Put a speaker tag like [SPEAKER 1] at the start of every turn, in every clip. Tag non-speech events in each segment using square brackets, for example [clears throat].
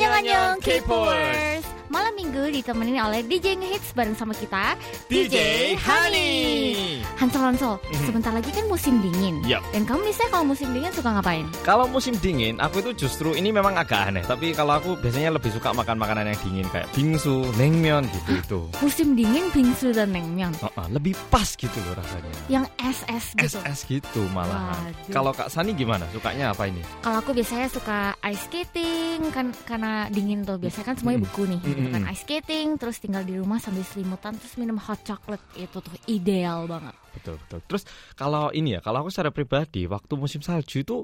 [SPEAKER 1] Annyeong K-popers. Malam minggu ditemenin oleh DJ Ngehits bareng sama kita
[SPEAKER 2] DJ Honey.
[SPEAKER 1] Hansol Hansol, sebentar lagi kan musim dingin.
[SPEAKER 2] Yap.
[SPEAKER 1] Dan kamu biasanya kalau musim dingin suka ngapain?
[SPEAKER 2] Kalau musim dingin, aku itu justru ini memang agak aneh. Tapi kalau aku biasanya lebih suka makan makanan yang dingin kayak bingsu, naengmyeon gitu itu. [gasps]
[SPEAKER 1] Musim dingin bingsu dan naengmyeon.
[SPEAKER 2] Uh-uh, lebih pas gitu loh rasanya.
[SPEAKER 1] Yang SS gitu.
[SPEAKER 2] SS gitu malahan.
[SPEAKER 1] Waduh.
[SPEAKER 2] Kalau Kak Sani gimana? Sukanya apa ini?
[SPEAKER 1] Kalau aku biasanya suka ice skating kan karena dingin tuh. Biasanya kan semuanya
[SPEAKER 2] Mm.
[SPEAKER 1] beku nih. kan
[SPEAKER 2] Mm-mm.
[SPEAKER 1] ice skating terus tinggal di rumah sambil selimutan terus minum hot chocolate itu tuh ideal banget.
[SPEAKER 2] Betul betul. Terus kalau ini ya, kalau aku secara pribadi waktu musim salju itu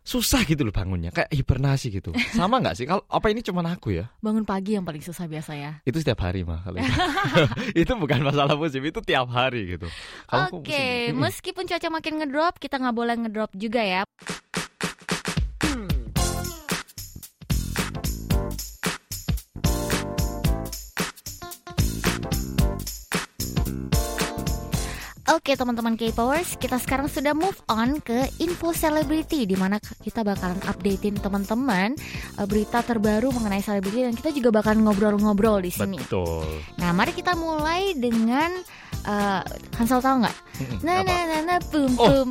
[SPEAKER 2] susah gitu loh bangunnya, kayak hibernasi gitu. [laughs] Sama nggak sih? Kalau apa ini cuma aku ya?
[SPEAKER 1] Bangun pagi yang paling susah biasa ya.
[SPEAKER 2] Itu setiap hari mah kalau itu. [laughs] [laughs] itu bukan masalah musim, itu tiap hari gitu.
[SPEAKER 1] Oke,
[SPEAKER 2] Mm-mm.
[SPEAKER 1] meskipun cuaca makin ngedrop, kita nggak boleh ngedrop juga ya. Oke teman-teman K-Powers, kita sekarang sudah move on ke info selebriti di mana kita bakalan updatein teman-teman eh, berita terbaru mengenai selebriti dan kita juga bakalan ngobrol-ngobrol di sini.
[SPEAKER 2] Betul.
[SPEAKER 1] Nah, mari kita mulai dengan eh, Hansel tahu nggak? Nah, nah, nah, nah, bum,
[SPEAKER 2] Oh,
[SPEAKER 1] bum.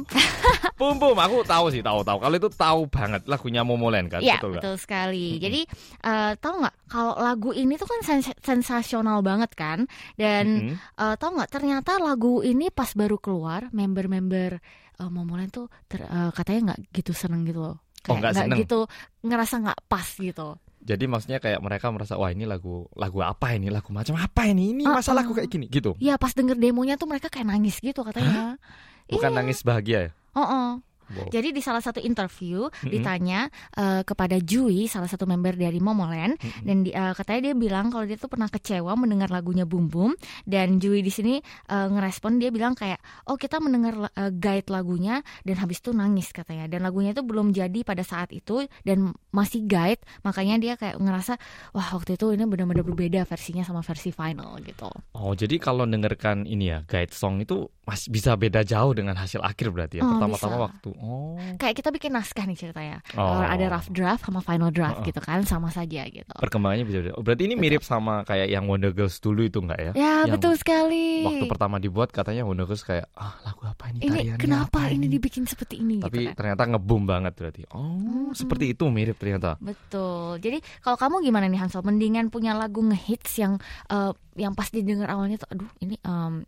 [SPEAKER 2] Bum bum, aku tahu sih, tahu tahu. Kalau itu tahu banget lagunya Momoland kan,
[SPEAKER 1] Ya,
[SPEAKER 2] betul
[SPEAKER 1] betul sekali. Jadi, eh, tahu nggak kalau lagu ini tuh kan sens- sensasional banget kan? Dan
[SPEAKER 2] Mm-mm.
[SPEAKER 1] eh, tahu nggak ternyata lagu ini pas baru keluar, member-member uh, Momoland tuh ter- eh, katanya nggak gitu seneng gitu loh.
[SPEAKER 2] Oh, nggak seneng.
[SPEAKER 1] gitu ngerasa nggak pas gitu.
[SPEAKER 2] Jadi maksudnya kayak mereka merasa wah ini lagu lagu apa ini, lagu macam apa ini? Ini
[SPEAKER 1] Uh-uh.
[SPEAKER 2] masa lagu kayak gini gitu.
[SPEAKER 1] Ya pas denger demonya tuh mereka kayak nangis gitu katanya.
[SPEAKER 2] Bukan
[SPEAKER 1] Iya.
[SPEAKER 2] nangis bahagia ya?
[SPEAKER 1] Oh,
[SPEAKER 2] Wow.
[SPEAKER 1] Jadi di salah satu interview
[SPEAKER 2] Mm-mm.
[SPEAKER 1] ditanya eh, kepada Jui, salah satu member dari Momoland,
[SPEAKER 2] Mm-mm.
[SPEAKER 1] dan di- eh, katanya dia bilang kalau dia tuh pernah kecewa mendengar lagunya Boom Boom dan Jui di sini eh, ngerespon dia bilang kayak oh kita mendengar eh, guide lagunya dan habis itu nangis katanya dan lagunya itu belum jadi pada saat itu dan masih guide makanya dia kayak ngerasa wah waktu itu ini benar-benar berbeda versinya sama versi final gitu.
[SPEAKER 2] Oh, jadi kalau dengarkan ini ya, guide song itu masih bisa beda jauh dengan hasil akhir berarti ya.
[SPEAKER 1] Oh,
[SPEAKER 2] Pertama-tama waktu. Oh.
[SPEAKER 1] Kayak kita bikin naskah nih ceritanya.
[SPEAKER 2] Oh.
[SPEAKER 1] Ada rough draft sama final draft
[SPEAKER 2] Oh.
[SPEAKER 1] gitu kan sama saja gitu.
[SPEAKER 2] Perkembangannya bisa. Oh, berarti ini mirip sama kayak yang Wonder Girls dulu itu enggak ya?
[SPEAKER 1] Ya
[SPEAKER 2] Yang
[SPEAKER 1] betul sekali.
[SPEAKER 2] Waktu pertama dibuat katanya Wonder Girls kayak ah lagu apa ini?
[SPEAKER 1] ini kenapa
[SPEAKER 2] apa
[SPEAKER 1] ini dibikin seperti ini
[SPEAKER 2] Tapi
[SPEAKER 1] gitu kan?
[SPEAKER 2] ternyata ngebum banget berarti. Oh,
[SPEAKER 1] Mm-mm.
[SPEAKER 2] seperti itu mirip ternyata.
[SPEAKER 1] Betul. Jadi kalau kamu gimana nih Hansel? Mendingan punya lagu ngehits yang eh, yang pas didengar awalnya tuh, aduh ini em,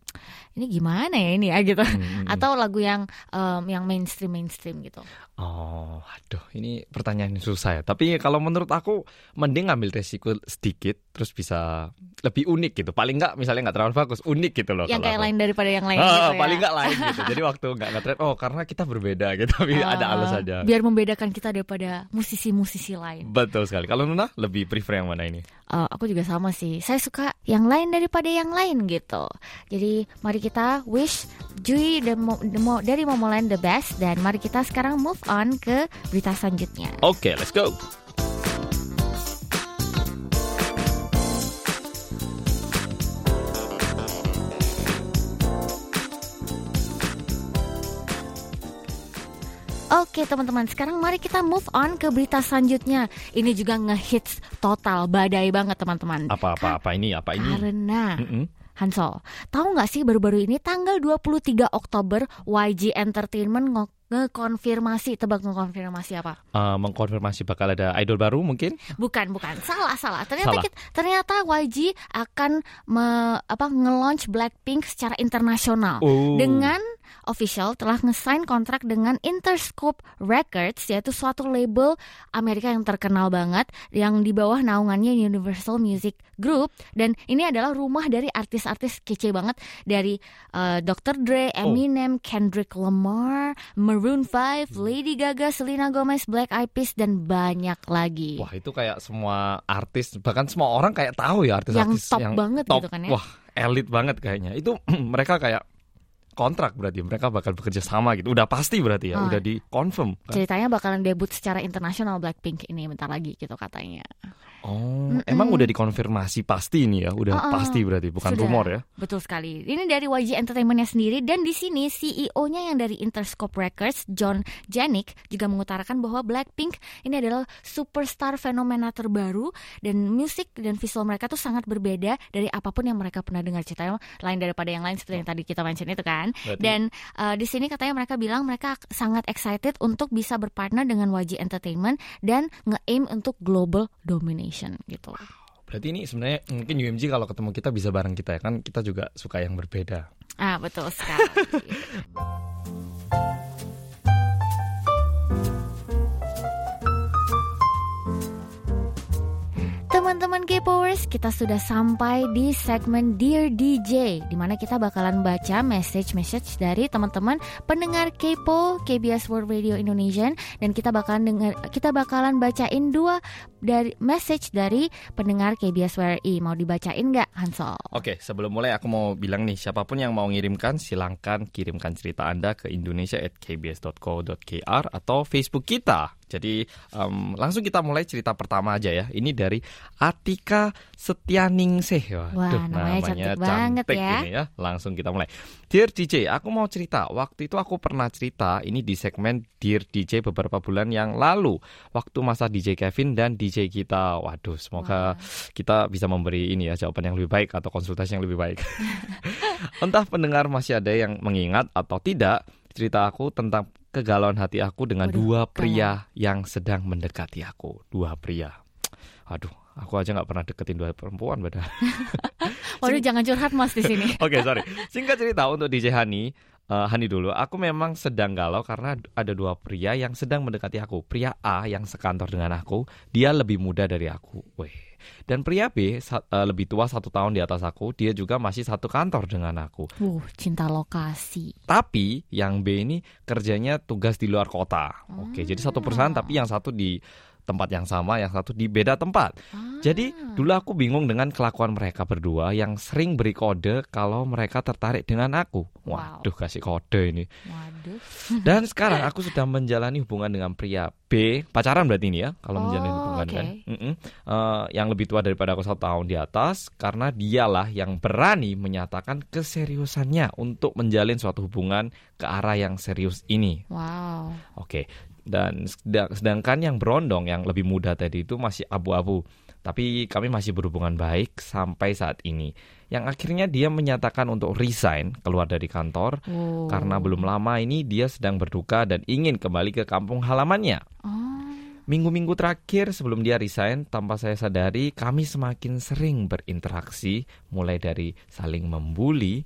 [SPEAKER 1] ini gimana ya ini ya gitu.
[SPEAKER 2] Mm-mm.
[SPEAKER 1] Atau lagu yang em, yang mainstream mainstream gitu.
[SPEAKER 2] Oh, aduh, ini pertanyaan yang susah ya. Tapi kalau menurut aku, mending ngambil resiko sedikit, terus bisa lebih unik gitu. Paling nggak, misalnya nggak terlalu bagus, unik gitu loh.
[SPEAKER 1] yang kayak
[SPEAKER 2] aku.
[SPEAKER 1] lain daripada yang lain
[SPEAKER 2] Ah,
[SPEAKER 1] gitu ya.
[SPEAKER 2] paling nggak lain gitu. Jadi waktu nggak ngetren, oh karena kita berbeda gitu. Tapi ada
[SPEAKER 1] Ah,
[SPEAKER 2] alasannya.
[SPEAKER 1] Biar membedakan kita daripada musisi-musisi lain.
[SPEAKER 2] Betul sekali. Kalau Nuna lebih prefer yang mana ini?
[SPEAKER 1] Eh, aku juga sama sih. Saya suka yang lain daripada yang lain gitu. Jadi mari kita wish Jui dan Mo- the Mo- dari Momoland the best dan mari kita sekarang move on ke berita selanjutnya.
[SPEAKER 2] Oke, let's go.
[SPEAKER 1] Oke teman-teman, sekarang mari kita move on ke berita selanjutnya. Ini juga ngehits total, badai banget teman-teman.
[SPEAKER 2] Apa-apa apa ini? Apa ini?
[SPEAKER 1] Karena
[SPEAKER 2] Mm-mm.
[SPEAKER 1] Hansol, tahu nggak sih baru-baru ini tanggal 23 Oktober YG Entertainment ngo- ngekonfirmasi, tebak ngekonfirmasi apa?
[SPEAKER 2] Eh, mengkonfirmasi bakal ada idol baru mungkin?
[SPEAKER 1] Bukan, bukan. Salah, salah. Ternyata
[SPEAKER 2] Salah.
[SPEAKER 1] kita- ternyata YG akan me, apa nge-launch Blackpink secara internasional.
[SPEAKER 2] Oh.
[SPEAKER 1] Dengan official telah nge-sign kontrak dengan Interscope Records yaitu suatu label Amerika yang terkenal banget yang di bawah naungannya Universal Music Group dan ini adalah rumah dari artis-artis kece banget dari eh, Dr. Dre,
[SPEAKER 2] Oh.
[SPEAKER 1] Eminem, Kendrick Lamar, Maroon 5, Lady Gaga, Selena Gomez, Black Eyed Peas dan banyak lagi.
[SPEAKER 2] Wah itu kayak semua artis bahkan semua orang kayak tahu ya artis-artis
[SPEAKER 1] Yang top banget
[SPEAKER 2] top.
[SPEAKER 1] gitu kan ya.
[SPEAKER 2] Wah elit banget kayaknya. Itu [clears throat] mereka kayak kontrak berarti mereka bakal bekerja sama gitu. Udah pasti berarti ya,
[SPEAKER 1] Oh.
[SPEAKER 2] udah di confirm. kan?
[SPEAKER 1] Ceritanya bakalan debut secara internasional Blackpink ini bentar lagi gitu katanya.
[SPEAKER 2] Oh,
[SPEAKER 1] Mm-mm.
[SPEAKER 2] emang udah dikonfirmasi pasti ini ya, udah
[SPEAKER 1] Oh, oh.
[SPEAKER 2] pasti berarti bukan
[SPEAKER 1] Sudah.
[SPEAKER 2] rumor ya.
[SPEAKER 1] Betul sekali. Ini dari YG Entertainmentnya sendiri dan di sini CEO-nya yang dari Interscope Records, John Janik juga mengutarakan bahwa Blackpink ini adalah superstar fenomena terbaru dan musik dan visual mereka tuh sangat berbeda dari apa pun yang mereka pernah dengar ceritanya lain daripada yang lain seperti yang tadi kita mention itu kan.
[SPEAKER 2] Berarti-
[SPEAKER 1] Dan uh, di sini katanya mereka bilang mereka sangat excited untuk bisa berpartner dengan YG Entertainment dan nge-aim untuk global domination gitu.
[SPEAKER 2] Berarti ini sebenarnya mungkin UMG kalau ketemu kita bisa bareng kita ya kan kita juga suka yang berbeda.
[SPEAKER 1] Ah, betul sekali. [laughs] Teman-teman K-Powers, kita sudah sampai di segmen Dear DJ di mana kita bakalan baca message-message dari teman-teman pendengar Kepo KBS World Radio Indonesian dan kita bakalan dengar kita bakalan bacain dua dari message dari pendengar KBS WRI. Mau dibacain nggak, Hansol?
[SPEAKER 2] Oke, sebelum mulai aku mau bilang nih, siapa pun yang mau ngirimkan silahkan kirimkan cerita Anda ke indonesia@kbs.co.kr atau Facebook kita. Jadi em, langsung kita mulai cerita pertama aja ya. Ini dari Atika Setianingsih.
[SPEAKER 1] Wah, namanya cantik banget ya.
[SPEAKER 2] ini ya. Langsung kita mulai. Dear DJ, aku mau cerita. Waktu itu aku pernah cerita ini di segmen Dear DJ beberapa bulan yang lalu. Waktu masa DJ Kevin dan DJ kita. Waduh, semoga kita bisa memberi ini ya jawaban yang lebih baik atau konsultasi yang lebih baik. [laughs] Entah pendengar masih ada yang mengingat atau tidak cerita aku tentang kegalauan hati aku dengan
[SPEAKER 1] Waduh,
[SPEAKER 2] dua pria yang sedang mendekati aku. Dua pria. Aduh, aku aja nggak pernah deketin dua perempuan beda. [laughs]
[SPEAKER 1] Waduh, jangan curhat Mas di sini. [laughs]
[SPEAKER 2] Oke, sorry. Singkat cerita untuk DJ Hani, eh, Hani dulu. Aku memang sedang galau karena ada dua pria yang sedang mendekati aku. Pria A yang sekantor dengan aku, dia lebih muda dari aku. Weh. Dan pria B eh, lebih tua satu tahun di atas aku, dia juga masih satu kantor dengan aku.
[SPEAKER 1] Wuh, cinta lokasi.
[SPEAKER 2] Tapi yang B ini kerjanya tugas di luar kota. Oke, jadi satu perusahaan
[SPEAKER 1] Ah.
[SPEAKER 2] tapi yang satu di tempat yang sama, yang satu di beda tempat.
[SPEAKER 1] Ah.
[SPEAKER 2] Jadi dulu aku bingung dengan kelakuan mereka berdua yang sering beri kode kalau mereka tertarik dengan aku.
[SPEAKER 1] Wow.
[SPEAKER 2] Waduh, kasih kode ini.
[SPEAKER 1] Waduh.
[SPEAKER 2] Dan [laughs] sekarang aku sudah menjalani hubungan dengan pria B, pacaran berarti ini ya, kalau menjalani
[SPEAKER 1] Oh,
[SPEAKER 2] hubungan
[SPEAKER 1] oke.
[SPEAKER 2] kan. Mm-mm. Eh, yang lebih tua daripada aku satu tahun di atas, karena dialah yang berani menyatakan keseriusannya untuk menjalin suatu hubungan ke arah yang serius ini.
[SPEAKER 1] Wow.
[SPEAKER 2] Oke. Dan sedang- sedangkan yang berondong yang lebih muda tadi itu masih abu-abu. Tapi kami masih berhubungan baik sampai saat ini. Yang akhirnya dia menyatakan untuk resign keluar dari kantor
[SPEAKER 1] Wow.
[SPEAKER 2] karena belum lama ini dia sedang berduka dan ingin kembali ke kampung halamannya.
[SPEAKER 1] Oh.
[SPEAKER 2] Minggu-minggu terakhir sebelum dia resign, tanpa saya sadari kami semakin sering berinteraksi, mulai dari saling membuli,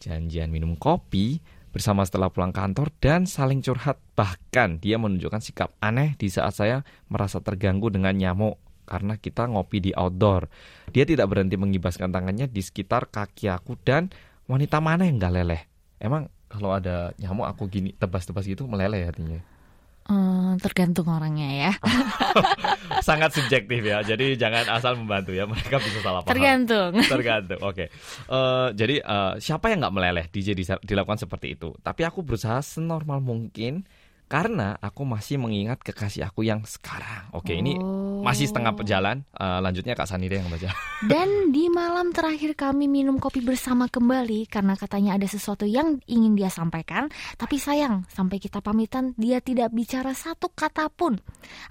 [SPEAKER 2] janjian minum kopi bersama setelah pulang kantor dan saling curhat. Bahkan dia menunjukkan sikap aneh di saat saya merasa terganggu dengan nyamuk karena kita ngopi di outdoor. Dia tidak berhenti mengibaskan tangannya di sekitar kaki aku dan wanita mana yang gak leleh. Emang kalau ada nyamuk aku gini tebas-tebas gitu meleleh hatinya.
[SPEAKER 1] Eh, tergantung orangnya ya. [laughs]
[SPEAKER 2] sangat subjektif ya. Jadi jangan asal membantu ya. Mereka bisa salah paham.
[SPEAKER 1] Tergantung. [laughs]
[SPEAKER 2] Tergantung. Oke. Eh, jadi eh, siapa yang nggak meleleh DJ dilakukan seperti itu. Tapi aku berusaha senormal mungkin karena aku masih mengingat kekasih aku yang sekarang. Oke, ini
[SPEAKER 1] Oh.
[SPEAKER 2] Masih setengah perjalan. Eh, lanjutnya Kak Sani deh yang baca. [laughs]
[SPEAKER 1] Dan di malam terakhir kami minum kopi bersama kembali karena katanya ada sesuatu yang ingin dia sampaikan. Tapi sayang, sampai kita pamitan dia tidak bicara satu kata pun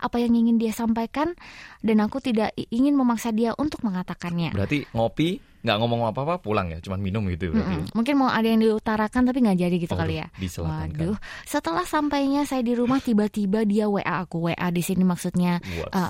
[SPEAKER 1] apa yang ingin dia sampaikan dan aku tidak ingin memaksa dia untuk mengatakannya.
[SPEAKER 2] Berarti ngopi nggak ngomong apa-apa pulang ya, cuman minum gitu berarti.
[SPEAKER 1] Mm-mm. Mungkin mau ada yang diutarakan tapi nggak jadi gitu
[SPEAKER 2] Waduh,
[SPEAKER 1] kali ya. Waduh, setelah sampainya saya di rumah tiba-tiba dia WA aku. WA di sini maksudnya Uh,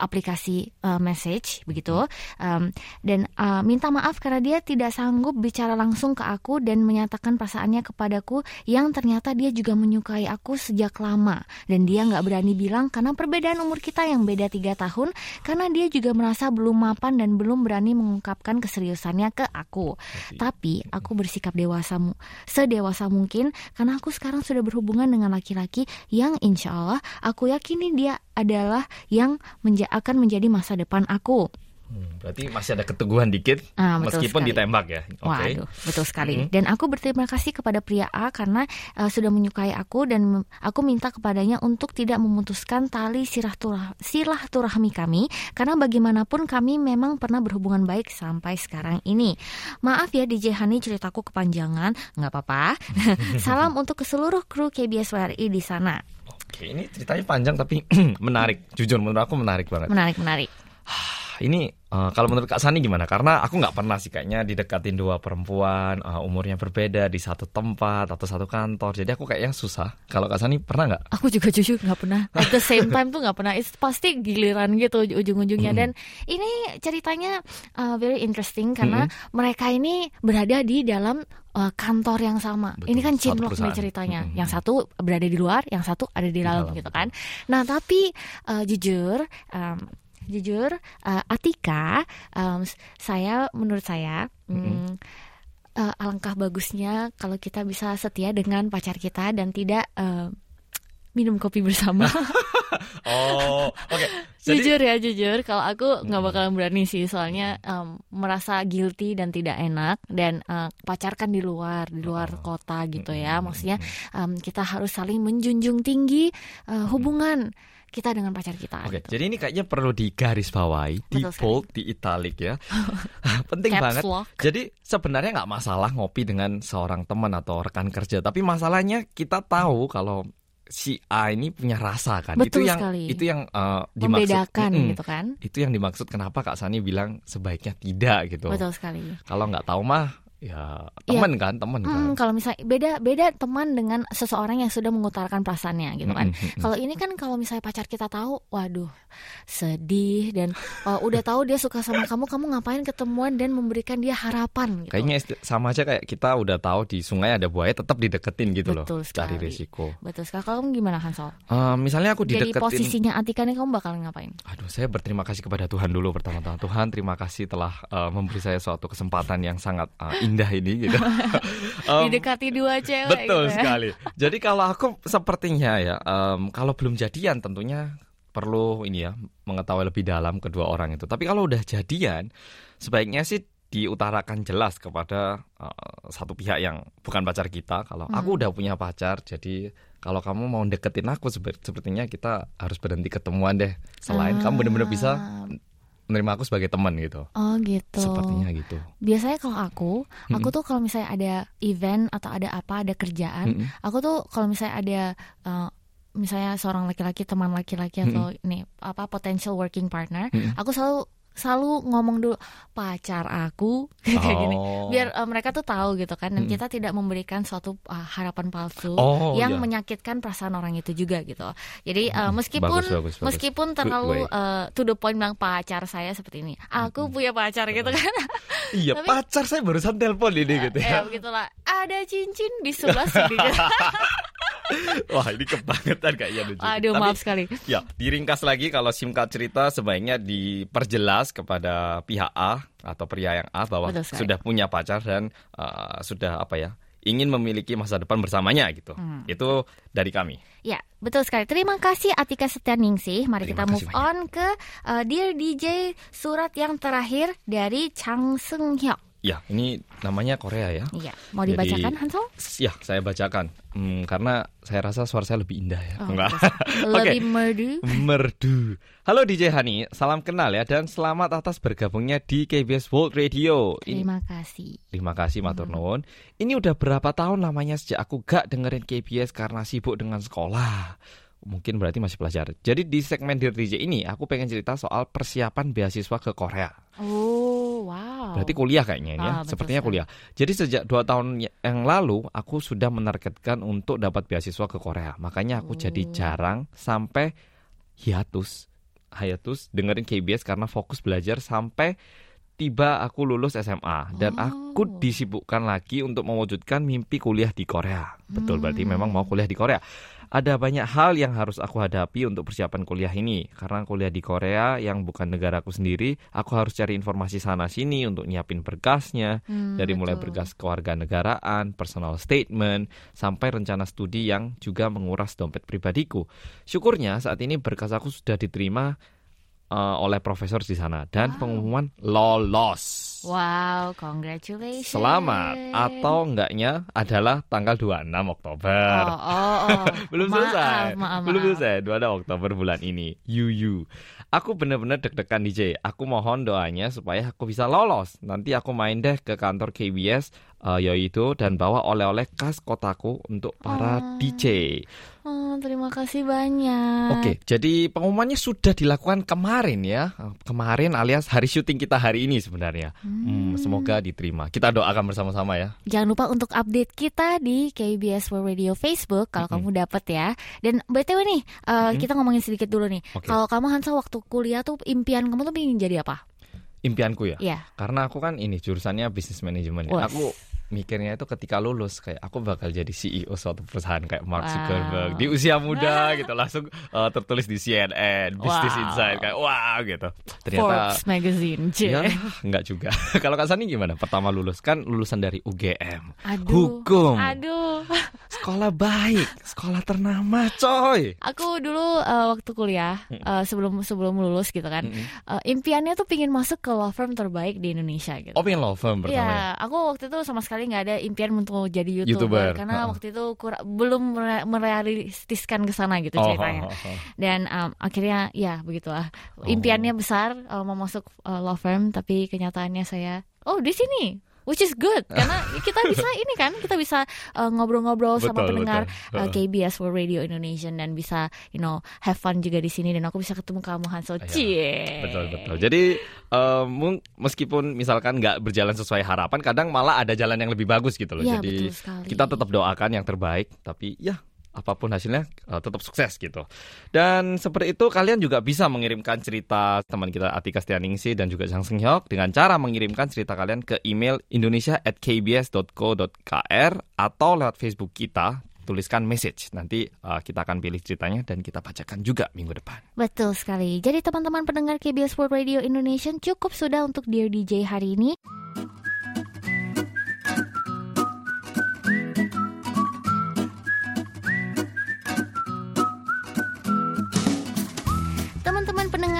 [SPEAKER 1] aplikasi uh, message begitu. Um, dan uh, minta maaf karena dia tidak sanggup bicara langsung ke aku dan menyatakan perasaannya kepadaku yang ternyata dia juga menyukai aku sejak lama. Dan dia nggak berani bilang karena perbedaan umur kita yang beda tiga tahun karena dia juga merasa belum mapan dan belum berani mengungkapkan keseriusannya ke aku. Tapi aku bersikap dewasa sedewasa mungkin karena aku sekarang sudah berhubungan dengan laki-laki yang insya Allah aku yakini dia adalah yang menja- akan menjadi masa depan aku.
[SPEAKER 2] Hmm, berarti masih ada keteguhan dikit
[SPEAKER 1] Ah,
[SPEAKER 2] meskipun
[SPEAKER 1] sekali.
[SPEAKER 2] ditembak ya. Oke.
[SPEAKER 1] Waduh, betul sekali.
[SPEAKER 2] Mhm.
[SPEAKER 1] Dan aku berterima kasih kepada pria A karena uh, sudah menyukai aku dan aku minta kepadanya untuk tidak memutuskan tali silaturah- silaturahmi kami karena bagaimanapun kami memang pernah berhubungan baik sampai sekarang ini. Maaf ya DJ Hani ceritaku kepanjangan, nggak apa-apa. [laughs] Salam untuk ke seluruh kru KBS WRI di sana.
[SPEAKER 2] Oke, ini ceritanya panjang tapi [clears throat] menarik. Jujur menurut aku menarik banget.
[SPEAKER 1] Menarik, menarik.
[SPEAKER 2] Ini eh, kalau menurut Kak Sani gimana? Karena aku nggak pernah sih kayaknya didekatin dua perempuan eh, umurnya berbeda di satu tempat atau satu kantor. Jadi aku kayaknya susah. Kalau Kak Sani pernah nggak?
[SPEAKER 1] Aku juga jujur nggak pernah. At the same time tuh nggak pernah. It's pasti giliran gitu ujung-ujungnya. Dan ini ceritanya uh, very interesting karena mereka ini berada di dalam uh, kantor yang sama.
[SPEAKER 2] Betul,
[SPEAKER 1] ini kan
[SPEAKER 2] satu
[SPEAKER 1] chinlock nih ceritanya.
[SPEAKER 2] Mm-mm.
[SPEAKER 1] Yang satu berada di luar, yang satu ada di dalam,
[SPEAKER 2] dalam,
[SPEAKER 1] gitu kan. Nah tapi uh, jujur. um, Jujur, uh, Atika, um, saya menurut saya, mm, uh, alangkah bagusnya kalau kita bisa setia dengan pacar kita dan tidak uh, minum kopi bersama. [laughs]
[SPEAKER 2] Oh, oke.
[SPEAKER 1] jujur ya jujur, kalau aku nggak bakalan berani sih, soalnya em, merasa guilty dan tidak enak dan eh, pacar kan di luar, di luar
[SPEAKER 2] Oh.
[SPEAKER 1] kota gitu ya. Maksudnya em, kita harus saling menjunjung tinggi eh, hubungan kita dengan pacar kita.
[SPEAKER 2] Oke,
[SPEAKER 1] gitu.
[SPEAKER 2] jadi ini kayaknya perlu digarisbawahi, di bold, di italic ya. [laughs] Penting
[SPEAKER 1] Caps
[SPEAKER 2] banget.
[SPEAKER 1] lock.
[SPEAKER 2] Jadi sebenarnya nggak masalah ngopi dengan seorang teman atau rekan kerja, tapi masalahnya kita tahu kalau si A ini punya rasa kan.
[SPEAKER 1] Betul
[SPEAKER 2] itu yang
[SPEAKER 1] sekali.
[SPEAKER 2] itu yang eh, dimaksud.
[SPEAKER 1] membedakan
[SPEAKER 2] Mm-mm.
[SPEAKER 1] gitu kan.
[SPEAKER 2] Itu yang dimaksud kenapa Kak Sani bilang sebaiknya tidak gitu.
[SPEAKER 1] Betul sekali.
[SPEAKER 2] Kalau nggak tahu mah ya teman kan, teman kan.
[SPEAKER 1] Hmm, kalau misalnya beda beda teman dengan seseorang yang sudah mengutarakan perasaannya gitu kan. Kalau ini kan kalau misalnya pacar kita tahu, waduh, sedih dan uh, udah tahu dia suka sama kamu, kamu ngapain ketemuan dan memberikan dia harapan gitu.
[SPEAKER 2] Kayaknya sama aja kayak kita udah tahu di sungai ada buaya tetap dideketin gitu loh.
[SPEAKER 1] Betul
[SPEAKER 2] Cari
[SPEAKER 1] sekali.
[SPEAKER 2] risiko.
[SPEAKER 1] Betul sekali. Kalau kamu gimana Hansol?
[SPEAKER 2] Eh, misalnya aku
[SPEAKER 1] Jadi
[SPEAKER 2] dideketin
[SPEAKER 1] posisinya Atika nih kamu bakal ngapain?
[SPEAKER 2] Aduh, saya berterima kasih kepada Tuhan dulu pertama-tama. Tuhan, terima kasih telah uh, memberi saya suatu kesempatan yang sangat uh, indah ini. Gitu. [laughs] Um,
[SPEAKER 1] Didekati dua cewek
[SPEAKER 2] betul
[SPEAKER 1] gitu ya.
[SPEAKER 2] sekali. Jadi kalau aku sepertinya ya, um, kalau belum jadian tentunya perlu ini ya mengetahui lebih dalam kedua orang itu. Tapi kalau udah jadian, sebaiknya sih diutarakan jelas kepada uh, satu pihak yang bukan pacar kita. Kalau aku
[SPEAKER 1] Hmm.
[SPEAKER 2] udah punya pacar, jadi kalau kamu mau deketin aku, sepertinya kita harus berhenti ketemuan deh. Selain kamu benar-benar bisa
[SPEAKER 1] Ah,
[SPEAKER 2] menerima aku sebagai teman gitu.
[SPEAKER 1] Oh gitu.
[SPEAKER 2] Sepertinya gitu.
[SPEAKER 1] Biasanya kalau aku, aku tuh kalau misalnya ada event atau ada apa, ada kerjaan,
[SPEAKER 2] Mm-mm.
[SPEAKER 1] aku tuh kalau misalnya ada uh, misalnya seorang laki-laki teman laki-laki atau nih apa potential working partner,
[SPEAKER 2] Mm-mm.
[SPEAKER 1] aku selalu selalu ngomong dulu pacar aku [laughs] kayak gini.
[SPEAKER 2] Oh.
[SPEAKER 1] Biar uh, mereka tuh tahu gitu kan dan
[SPEAKER 2] Mm-mm.
[SPEAKER 1] kita tidak memberikan suatu uh, harapan palsu
[SPEAKER 2] Oh,
[SPEAKER 1] yang
[SPEAKER 2] iya.
[SPEAKER 1] menyakitkan perasaan orang itu juga gitu. Jadi uh, meskipun
[SPEAKER 2] Bagus, bagus, bagus.
[SPEAKER 1] meskipun terlalu uh, to the point bilang pacar saya seperti ini. Aku punya pacar gitu kan. [laughs]
[SPEAKER 2] Iya,
[SPEAKER 1] Tapi-
[SPEAKER 2] pacar saya barusan telepon ini gitu
[SPEAKER 1] ya
[SPEAKER 2] ya.
[SPEAKER 1] begitulah. Ada cincin di sebelah sini. [laughs] [laughs]
[SPEAKER 2] Wah, ini kebangetan kayaknya lucu.
[SPEAKER 1] Aduh,
[SPEAKER 2] Tapi,
[SPEAKER 1] maaf sekali.
[SPEAKER 2] Ya, diringkas lagi kalau singkat cerita sebaiknya diperjelas kepada pihak A atau pria yang A bahwa sudah punya pacar dan uh, sudah apa ya ingin memiliki masa depan bersamanya gitu.
[SPEAKER 1] Hmm.
[SPEAKER 2] Itu dari kami.
[SPEAKER 1] Ya, betul sekali. Terima kasih Atika Setianingsih. Mari
[SPEAKER 2] Terima
[SPEAKER 1] kita move on ke uh, Dear DJ surat yang terakhir dari Chang Seung Hyuk.
[SPEAKER 2] Ya, ini namanya Korea ya.
[SPEAKER 1] Iya, mau
[SPEAKER 2] Jadi-
[SPEAKER 1] dibacakan Hansol?
[SPEAKER 2] Ya, saya bacakan. Hmm, karena saya rasa suara saya lebih indah ya.
[SPEAKER 1] Oh,
[SPEAKER 2] Enggak. [laughs]
[SPEAKER 1] Lebih merdu.
[SPEAKER 2] Merdu. Halo DJ Hani, salam kenal ya dan selamat atas bergabungnya di KBS World Radio.
[SPEAKER 1] Terima kasih.
[SPEAKER 2] Terima kasih Matur Nuwun. Ini udah berapa tahun lamanya sejak aku gak dengerin KBS karena sibuk dengan sekolah. Mungkin berarti masih pelajar. Jadi di segmen Dear DJ ini aku pengen cerita soal persiapan beasiswa ke Korea.
[SPEAKER 1] Oh, wow.
[SPEAKER 2] Berarti kuliah kayaknya ini ya.
[SPEAKER 1] Ah, betul
[SPEAKER 2] Sepertinya kuliah. Jadi sejak dua tahun yang lalu aku sudah menargetkan untuk dapat beasiswa ke Korea. Makanya aku jadi
[SPEAKER 1] Oh.
[SPEAKER 2] jarang sampai hiatus. Hiatus dengerin KBS karena fokus belajar sampai tiba aku lulus SMA dan
[SPEAKER 1] Oh.
[SPEAKER 2] aku disibukkan lagi untuk mewujudkan mimpi kuliah di Korea. Betul berarti
[SPEAKER 1] Hmm.
[SPEAKER 2] memang mau kuliah di Korea. Ada banyak hal yang harus aku hadapi untuk persiapan kuliah ini. Karena kuliah di Korea yang bukan negaraku sendiri, aku harus cari informasi sana sini untuk nyiapin berkasnya,
[SPEAKER 1] Hmm,
[SPEAKER 2] dari mulai
[SPEAKER 1] betul.
[SPEAKER 2] berkas kewarganegaraan, personal statement, sampai rencana studi yang juga menguras dompet pribadiku. Syukurnya saat ini berkas aku sudah diterima eh, oleh profesor di sana dan
[SPEAKER 1] Wow.
[SPEAKER 2] pengumuman lolos.
[SPEAKER 1] Wow, congratulations.
[SPEAKER 2] Selamat atau enggaknya adalah tanggal 26 Oktober.
[SPEAKER 1] Oh, oh, oh. [laughs]
[SPEAKER 2] Belum
[SPEAKER 1] Maaf,
[SPEAKER 2] selesai.
[SPEAKER 1] maaf,
[SPEAKER 2] Belum
[SPEAKER 1] maaf.
[SPEAKER 2] selesai. 26 Oktober bulan ini. Yuyu. Aku bener-bener deg-degan DJ. Aku mohon doanya supaya aku bisa lolos. Nanti aku main deh ke kantor KBS eh, yaitu dan bawa oleh-oleh khas kotaku untuk para
[SPEAKER 1] Oh.
[SPEAKER 2] DJ.
[SPEAKER 1] Oh, terima kasih banyak.
[SPEAKER 2] Oke, jadi pengumumannya sudah dilakukan kemarin ya. Kemarin alias hari syuting kita hari ini sebenarnya. Hmm, semoga diterima. Kita doakan bersama-sama ya.
[SPEAKER 1] Jangan lupa untuk update kita di KBS World Radio Facebook kalau
[SPEAKER 2] Mm-mm.
[SPEAKER 1] kamu dapat ya. Dan btw nih, uh,
[SPEAKER 2] Mm-mm.
[SPEAKER 1] kita ngomongin sedikit dulu nih.
[SPEAKER 2] Oke.
[SPEAKER 1] Kalau kamu Hansa waktu kuliah tuh impian kamu tuh pengen jadi apa?
[SPEAKER 2] Impianku ya.
[SPEAKER 1] Iya.
[SPEAKER 2] Karena aku kan ini jurusannya bisnis manajemen. Ya. Aku mikirnya itu ketika lulus kayak aku bakal jadi CEO suatu perusahaan kayak Mark
[SPEAKER 1] Wow.
[SPEAKER 2] Zuckerberg di usia muda [laughs] gitu langsung uh, tertulis di CNN Business
[SPEAKER 1] Wow.
[SPEAKER 2] Insight kayak wow gitu. Ternyata
[SPEAKER 1] Forbes Magazine. Cie.
[SPEAKER 2] ya enggak juga. [laughs] Kalau Kak Sani gimana? Pertama lulus kan lulusan dari UGM.
[SPEAKER 1] Aduh.
[SPEAKER 2] Hukum.
[SPEAKER 1] Aduh. [laughs]
[SPEAKER 2] Sekolah baik, sekolah ternama, coy.
[SPEAKER 1] Aku dulu uh, waktu kuliah uh, sebelum sebelum lulus gitu kan, uh, impiannya tuh pingin masuk ke law firm terbaik di Indonesia gitu.
[SPEAKER 2] Oh, pengen law firm pertama ya?
[SPEAKER 1] Iya, aku waktu itu sama sekali nggak ada impian untuk jadi youtuber,
[SPEAKER 2] YouTuber,
[SPEAKER 1] karena
[SPEAKER 2] ha-ha.
[SPEAKER 1] waktu itu kura- belum mere- merealistiskan ke sana gitu
[SPEAKER 2] Oh,
[SPEAKER 1] ceritanya.
[SPEAKER 2] oh, oh, oh.
[SPEAKER 1] Dan um, akhirnya ya begitulah.
[SPEAKER 2] Oh.
[SPEAKER 1] Impiannya besar uh, mau masuk uh, law firm, tapi kenyataannya saya oh di sini. Which is good karena kita bisa [laughs] ini kan kita bisa uh, ngobrol-ngobrol sama
[SPEAKER 2] Betul,
[SPEAKER 1] pendengar
[SPEAKER 2] betul.
[SPEAKER 1] uh. KBS World Radio Indonesia dan bisa you know have fun juga di sini dan aku bisa ketemu kamu Hansel.
[SPEAKER 2] Iya,
[SPEAKER 1] Cie.
[SPEAKER 2] Betul betul. Jadi mung- meskipun misalkan nggak berjalan sesuai harapan, kadang malah ada jalan yang lebih bagus gitu loh.
[SPEAKER 1] Iya,
[SPEAKER 2] Jadi kita tetap doakan yang terbaik, tapi ya apa pun hasilnya eh, tetap sukses gitu. Dan seperti itu kalian juga bisa mengirimkan cerita teman kita Atika Stianingsi dan juga Jang Seng Hyok dengan cara mengirimkan cerita kalian ke email indonesia@kbs.co.kr atau lewat Facebook kita tuliskan message. Nanti eh, kita akan pilih ceritanya dan kita bacakan juga minggu depan.
[SPEAKER 1] Betul sekali. Jadi teman-teman pendengar KBS World Radio Indonesia cukup sudah untuk Dear DJ hari ini.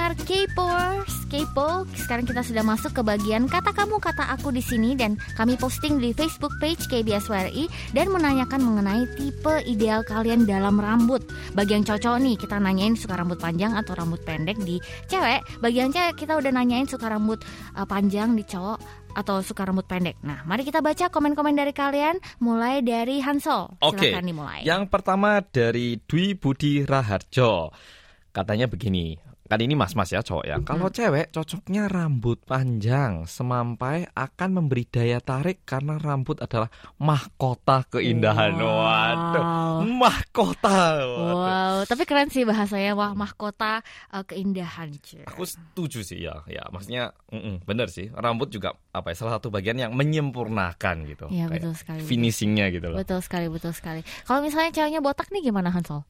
[SPEAKER 1] Pendengar K-Popers, K-pop, sekarang kita sudah masuk ke bagian kata kamu kata aku di sini dan kami posting di Facebook page KBS WRI dan menanyakan mengenai tipe ideal kalian dalam rambut. Bagi yang cocok nih, kita nanyain suka rambut panjang atau rambut pendek di cewek. Bagi yang cewek kita udah nanyain suka rambut uh, panjang di cowok atau suka rambut pendek. Nah, mari kita baca komen-komen dari kalian mulai dari Hansol.
[SPEAKER 2] Oke.
[SPEAKER 1] Dimulai.
[SPEAKER 2] Yang pertama dari Dwi Budi Raharjo. Katanya begini, kan ini mas-mas ya cowok ya. Kalau cewek cocoknya rambut panjang semampai akan memberi daya tarik karena rambut adalah mahkota keindahan.
[SPEAKER 1] Wow.
[SPEAKER 2] Waduh, mahkota. Waduh.
[SPEAKER 1] Wow, tapi keren sih bahasanya wah mahkota uh, keindahan. Cie.
[SPEAKER 2] Aku setuju sih ya, ya maksudnya mm-mm, bener sih. Rambut juga apa ya salah satu bagian yang menyempurnakan gitu.
[SPEAKER 1] Iya, betul sekali.
[SPEAKER 2] Finishingnya gitu loh.
[SPEAKER 1] Betul sekali, betul sekali. Kalau misalnya ceweknya botak nih gimana Hansol?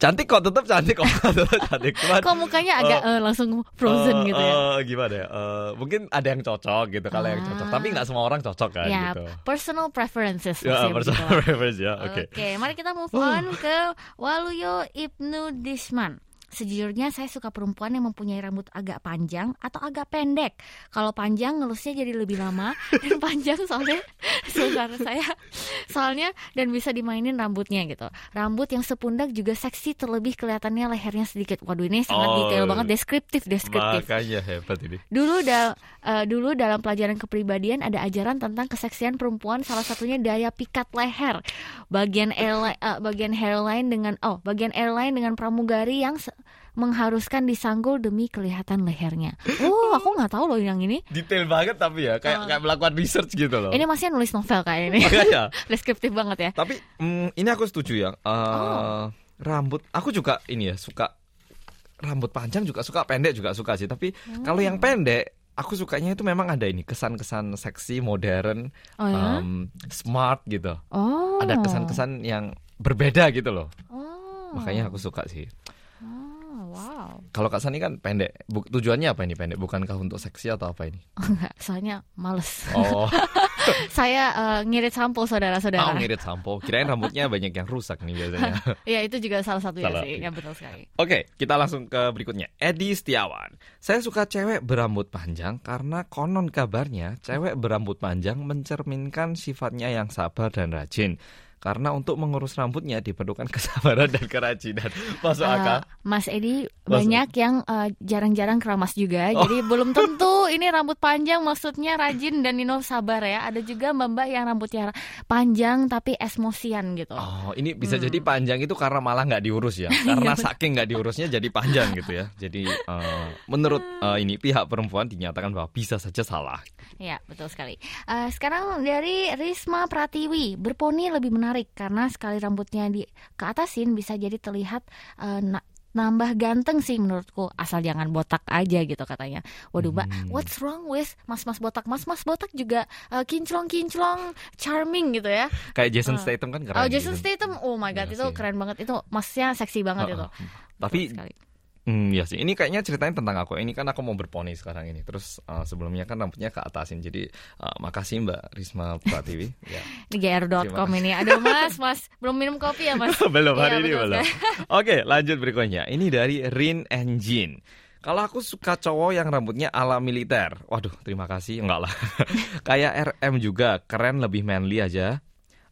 [SPEAKER 2] Cantik kok, tetap cantik kok, [laughs] tetap cantik. Cuman
[SPEAKER 1] Kok mukanya agak eh, langsung frozen
[SPEAKER 2] Eh,
[SPEAKER 1] gitu ya?
[SPEAKER 2] eh, gimana ya? Eh, mungkin ada yang cocok gitu kalau yang cocok,
[SPEAKER 1] Ah.
[SPEAKER 2] tapi nggak semua orang cocok kan
[SPEAKER 1] ya,
[SPEAKER 2] gitu.
[SPEAKER 1] personal preferences.
[SPEAKER 2] Ya,
[SPEAKER 1] maksudnya
[SPEAKER 2] personal
[SPEAKER 1] begitulah.
[SPEAKER 2] preference ya. Oke.
[SPEAKER 1] Oke, mari kita move on ke Waluyo Ibnu Disman. Sejujurnya saya suka perempuan yang mempunyai rambut agak panjang atau agak pendek. Kalau panjang ngelusnya jadi lebih lama [laughs] dan panjang soalnya [laughs] saudara saya soalnya dan bisa dimainin rambutnya gitu. Rambut yang sepundak juga seksi terlebih kelihatannya lehernya sedikit. Waduh ini sangat
[SPEAKER 2] Oh.
[SPEAKER 1] detail banget deskriptif deskriptif.
[SPEAKER 2] Makanya hebat ini.
[SPEAKER 1] Dulu dal eh, dulu dalam pelajaran kepribadian ada ajaran tentang keseksian perempuan salah satunya daya pikat leher. Bagian airline eh, bagian hairline dengan oh, bagian airline dengan pramugari yang mengharuskan disanggul demi kelihatan lehernya. [laughs] Oh, aku nggak tahu loh yang ini.
[SPEAKER 2] Detail banget tapi ya, kayak
[SPEAKER 1] Oh.
[SPEAKER 2] kayak melakukan research gitu loh.
[SPEAKER 1] Ini masih nulis novel kayak ini.
[SPEAKER 2] Makanya. [laughs] [laughs]
[SPEAKER 1] Deskriptif banget ya.
[SPEAKER 2] Tapi mm, ini aku setuju ya. Eh,
[SPEAKER 1] Oh.
[SPEAKER 2] Rambut, aku juga ini ya suka rambut panjang juga suka, pendek juga suka sih. Tapi kalau yang pendek, aku sukanya itu memang ada ini kesan-kesan seksi, modern,
[SPEAKER 1] Oh ya.
[SPEAKER 2] em, smart gitu.
[SPEAKER 1] Oh.
[SPEAKER 2] Ada kesan-kesan yang berbeda gitu loh.
[SPEAKER 1] Oh.
[SPEAKER 2] Makanya aku suka sih.
[SPEAKER 1] Oh. Oh, wow.
[SPEAKER 2] Kalau Kak Sani kan pendek. Bu- tujuannya apa ini pendek? Bukankah untuk seksi atau apa ini?
[SPEAKER 1] Oh, enggak, soalnya males.
[SPEAKER 2] Oh, [laughs]
[SPEAKER 1] Saya eh, ngirit sampo saudara-saudara.
[SPEAKER 2] oh ngirit sampo. Kirain rambutnya banyak yang rusak nih biasanya. [laughs]
[SPEAKER 1] Ya itu juga salah satu
[SPEAKER 2] Salah,
[SPEAKER 1] sih,
[SPEAKER 2] iya.
[SPEAKER 1] ya betul sekali.
[SPEAKER 2] Oke, kita langsung ke berikutnya. Edi Setiawan. Saya suka cewek berambut panjang karena konon kabarnya cewek berambut panjang mencerminkan sifatnya yang sabar dan rajin. Karena untuk mengurus rambutnya diperlukan [laughs] kesabaran dan kerajinan. Masuk
[SPEAKER 1] Eh,
[SPEAKER 2] akal?
[SPEAKER 1] Mas Edi
[SPEAKER 2] Masuk.
[SPEAKER 1] banyak yang eh, jarang-jarang keramas juga,
[SPEAKER 2] Oh.
[SPEAKER 1] jadi belum [laughs] tentu ini rambut panjang maksudnya rajin dan Nino sabar ya. Ada juga mbak-mbak yang rambutnya panjang tapi esmosian gitu.
[SPEAKER 2] Oh, ini bisa
[SPEAKER 1] Hmm.
[SPEAKER 2] jadi panjang itu karena malah nggak diurus ya. [laughs] Karena
[SPEAKER 1] Iya,
[SPEAKER 2] saking nggak diurusnya jadi panjang gitu ya. Jadi eh, menurut eh, ini pihak perempuan dinyatakan bahwa bisa saja salah.
[SPEAKER 1] Ya, betul sekali. Eh, sekarang dari Risma Pratiwi, berponi lebih menarik karena sekali rambutnya di ke atasin bisa jadi terlihat eh, na- nambah ganteng sih menurutku asal jangan botak aja gitu katanya. Waduh, Mbak,
[SPEAKER 2] Hmm.
[SPEAKER 1] what's wrong with mas-mas botak? Mas-mas botak juga eh, kinclong-kinclong charming gitu ya.
[SPEAKER 2] Kayak Jason
[SPEAKER 1] Ah.
[SPEAKER 2] Statham kan keren.
[SPEAKER 1] oh, Jason
[SPEAKER 2] gitu.
[SPEAKER 1] Statham. Oh my god,
[SPEAKER 2] Iya
[SPEAKER 1] itu
[SPEAKER 2] sih.
[SPEAKER 1] keren banget. Itu masnya seksi banget itu.
[SPEAKER 2] Heeh. Tapi
[SPEAKER 1] Betul sekali.
[SPEAKER 2] Hmm, ya sih. Ini kayaknya ceritanya tentang aku. Ini kan aku mau berponi sekarang ini. Terus uh, sebelumnya kan rambutnya ke atasin. Jadi uh, makasih Mbak Risma Pratiwi. [laughs] ya.
[SPEAKER 1] Di gr.com ini. Aduh, Mas, Mas, belum minum kopi ya, Mas? [laughs]
[SPEAKER 2] belum hari ini
[SPEAKER 1] betul
[SPEAKER 2] belum. [laughs] Oke, lanjut berikutnya. Ini dari Rin Engine. Kalau aku suka cowok yang rambutnya ala militer. Waduh, terima kasih. Enggak lah. Kayak RM juga, keren lebih manly aja.